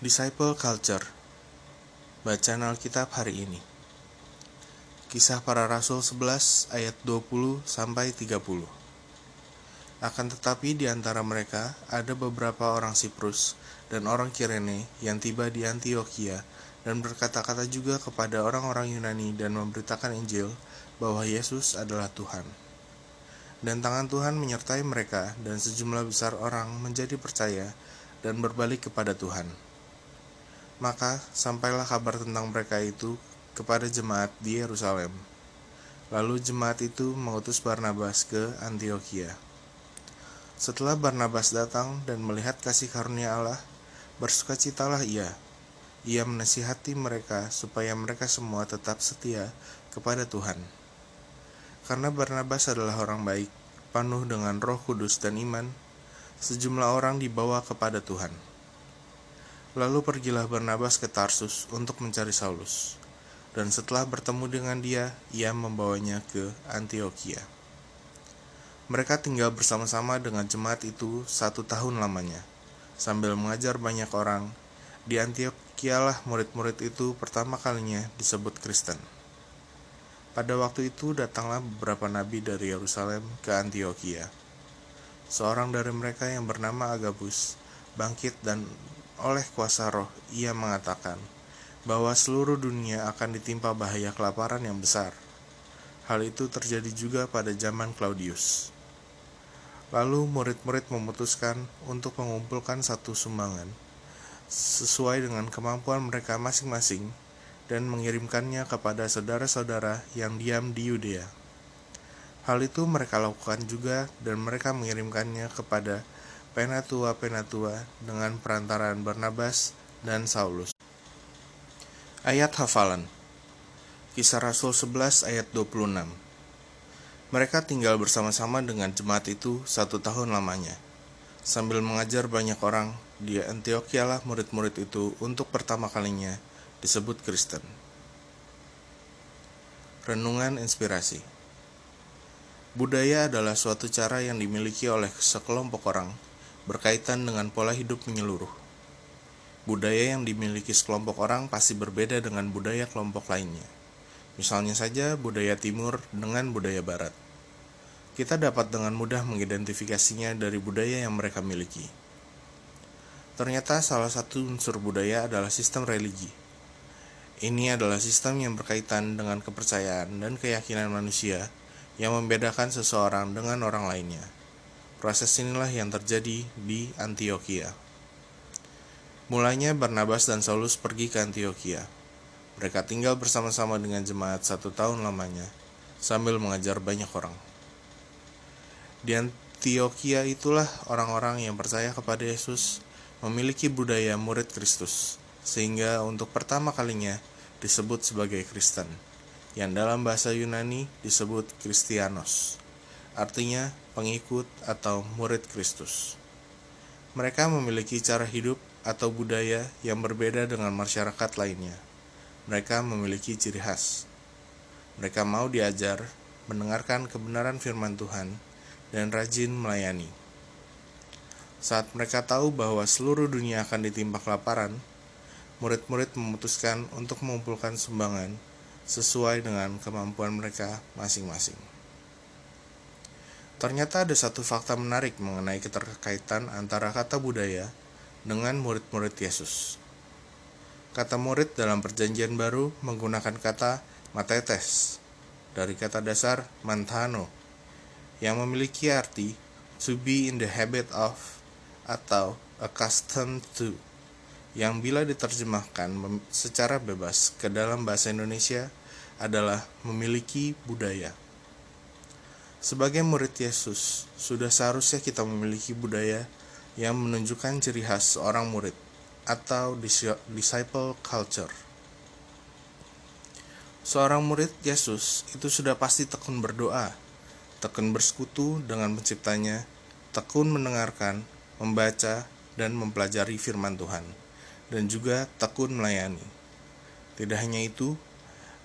Disciple Culture Bacaan Alkitab hari ini Kisah para Rasul 11 ayat 20 sampai 30 Akan tetapi di antara mereka ada beberapa orang Siprus dan orang Kirene yang tiba di Antioquia dan berkata-kata juga kepada orang-orang Yunani dan memberitakan Injil bahwa Yesus adalah Tuhan. Dan tangan Tuhan menyertai mereka dan sejumlah besar orang menjadi percaya dan berbalik kepada Tuhan. Maka sampailah kabar tentang mereka itu kepada jemaat di Yerusalem. Lalu jemaat itu mengutus Barnabas ke Antioquia. Setelah Barnabas datang dan melihat kasih karunia Allah, bersukacitalah ia. Ia menasihati mereka supaya mereka semua tetap setia kepada Tuhan. Karena Barnabas adalah orang baik, penuh dengan roh kudus dan iman, sejumlah orang dibawa kepada Tuhan. Lalu pergilah Barnabas ke Tarsus untuk mencari Saulus, dan setelah bertemu dengan dia, ia membawanya ke Antioquia. Mereka tinggal bersama-sama dengan jemaat itu satu tahun lamanya, sambil mengajar banyak orang. Di Antioquia lah murid-murid itu pertama kalinya disebut Kristen. Pada waktu itu datanglah beberapa nabi dari Yerusalem ke Antioquia. Seorang dari mereka yang bernama Agabus bangkit dan oleh kuasa roh, ia mengatakan bahwa seluruh dunia akan ditimpa bahaya kelaparan yang besar. Hal itu terjadi juga pada zaman Claudius. Lalu murid-murid memutuskan untuk mengumpulkan satu sumbangan sesuai dengan kemampuan mereka masing-masing dan mengirimkannya kepada saudara-saudara yang diam di Yudea. Hal itu mereka lakukan juga dan mereka mengirimkannya kepada penatua-penatua dengan perantaraan Barnabas dan Saulus. Ayat hafalan Kisah Rasul 11 ayat 26 Mereka tinggal bersama-sama dengan jemaat itu satu tahun lamanya. Sambil mengajar banyak orang, di Antioquia lah murid-murid itu untuk pertama kalinya disebut Kristen. Renungan Inspirasi Budaya adalah suatu cara yang dimiliki oleh sekelompok orang berkaitan dengan pola hidup menyeluruh. Budaya yang dimiliki sekelompok orang pasti berbeda dengan budaya kelompok lainnya. Misalnya saja budaya timur dengan budaya barat. Kita dapat dengan mudah mengidentifikasinya dari budaya yang mereka miliki. Ternyata salah satu unsur budaya adalah sistem religi. Ini adalah sistem yang berkaitan dengan kepercayaan dan keyakinan manusia yang membedakan seseorang dengan orang lainnya. Proses inilah yang terjadi di Antioquia. Mulanya Barnabas dan Saulus pergi ke Antioquia. Mereka tinggal bersama-sama dengan jemaat satu tahun lamanya, sambil mengajar banyak orang. Di Antioquia itulah orang-orang yang percaya kepada Yesus memiliki budaya murid Kristus, sehingga untuk pertama kalinya disebut sebagai Kristen, yang dalam bahasa Yunani disebut Kristianos artinya pengikut atau murid Kristus. Mereka memiliki cara hidup atau budaya yang berbeda dengan masyarakat lainnya. Mereka memiliki ciri khas. Mereka mau diajar, mendengarkan kebenaran firman Tuhan, dan rajin melayani. Saat mereka tahu bahwa seluruh dunia akan ditimpa kelaparan, murid-murid memutuskan untuk mengumpulkan sumbangan sesuai dengan kemampuan mereka masing-masing. Ternyata ada satu fakta menarik mengenai keterkaitan antara kata budaya dengan murid-murid Yesus. Kata murid dalam perjanjian baru menggunakan kata matetes dari kata dasar mantano yang memiliki arti to be in the habit of atau accustomed to yang bila diterjemahkan secara bebas ke dalam bahasa Indonesia adalah memiliki budaya. Sebagai murid Yesus, sudah seharusnya kita memiliki budaya yang menunjukkan ciri khas seorang murid atau disciple culture. Seorang murid Yesus itu sudah pasti tekun berdoa, tekun bersekutu dengan penciptanya, tekun mendengarkan, membaca, dan mempelajari firman Tuhan, dan juga tekun melayani. Tidak hanya itu,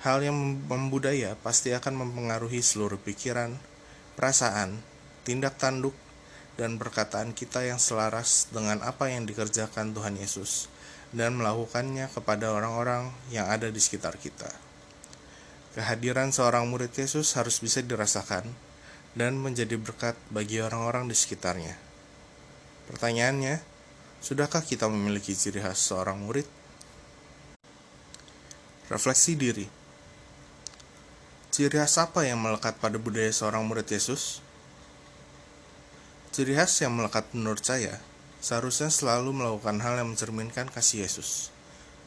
hal yang membudaya pasti akan mempengaruhi seluruh pikiran, perasaan, tindak tanduk, dan perkataan kita yang selaras dengan apa yang dikerjakan Tuhan Yesus dan melakukannya kepada orang-orang yang ada di sekitar kita. Kehadiran seorang murid Yesus harus bisa dirasakan dan menjadi berkat bagi orang-orang di sekitarnya. Pertanyaannya, sudahkah kita memiliki ciri khas seorang murid? Refleksi diri. Ciri khas apa yang melekat pada budaya seorang murid Yesus? Ciri khas yang melekat menurut saya seharusnya selalu melakukan hal yang mencerminkan kasih Yesus,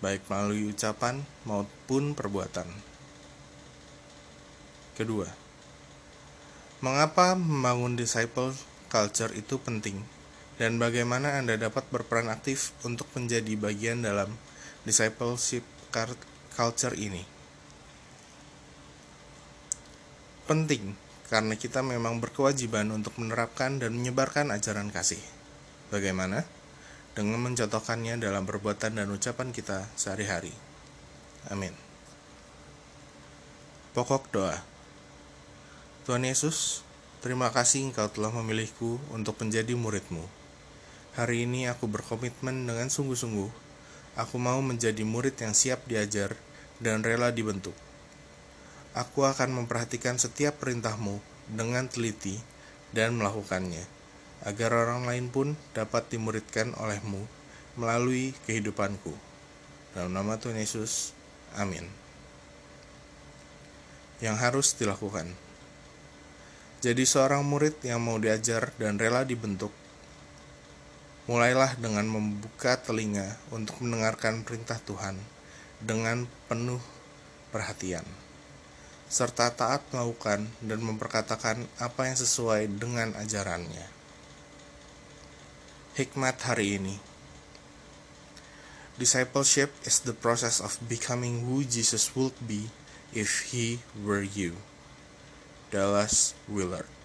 baik melalui ucapan maupun perbuatan. Kedua, mengapa membangun disciple culture itu penting dan bagaimana Anda dapat berperan aktif untuk menjadi bagian dalam discipleship culture ini? Penting karena kita memang berkewajiban untuk menerapkan dan menyebarkan ajaran kasih. Bagaimana? Dengan mencontohkannya dalam perbuatan dan ucapan kita sehari-hari. Amin. Pokok doa. Tuhan Yesus, terima kasih Engkau telah memilihku untuk menjadi muridmu. Hari ini aku berkomitmen dengan sungguh-sungguh. Aku mau menjadi murid yang siap diajar dan rela dibentuk Aku akan memperhatikan setiap perintahmu dengan teliti dan melakukannya, agar orang lain pun dapat dimuridkan olehmu melalui kehidupanku. Dalam nama Tuhan Yesus, amin. Yang harus dilakukan jadi seorang murid yang mau diajar dan rela dibentuk. Mulailah dengan membuka telinga untuk mendengarkan perintah Tuhan dengan penuh perhatian serta taat melakukan dan memperkatakan apa yang sesuai dengan ajarannya. Hikmat hari ini Discipleship is the process of becoming who Jesus would be if he were you. Dallas Willard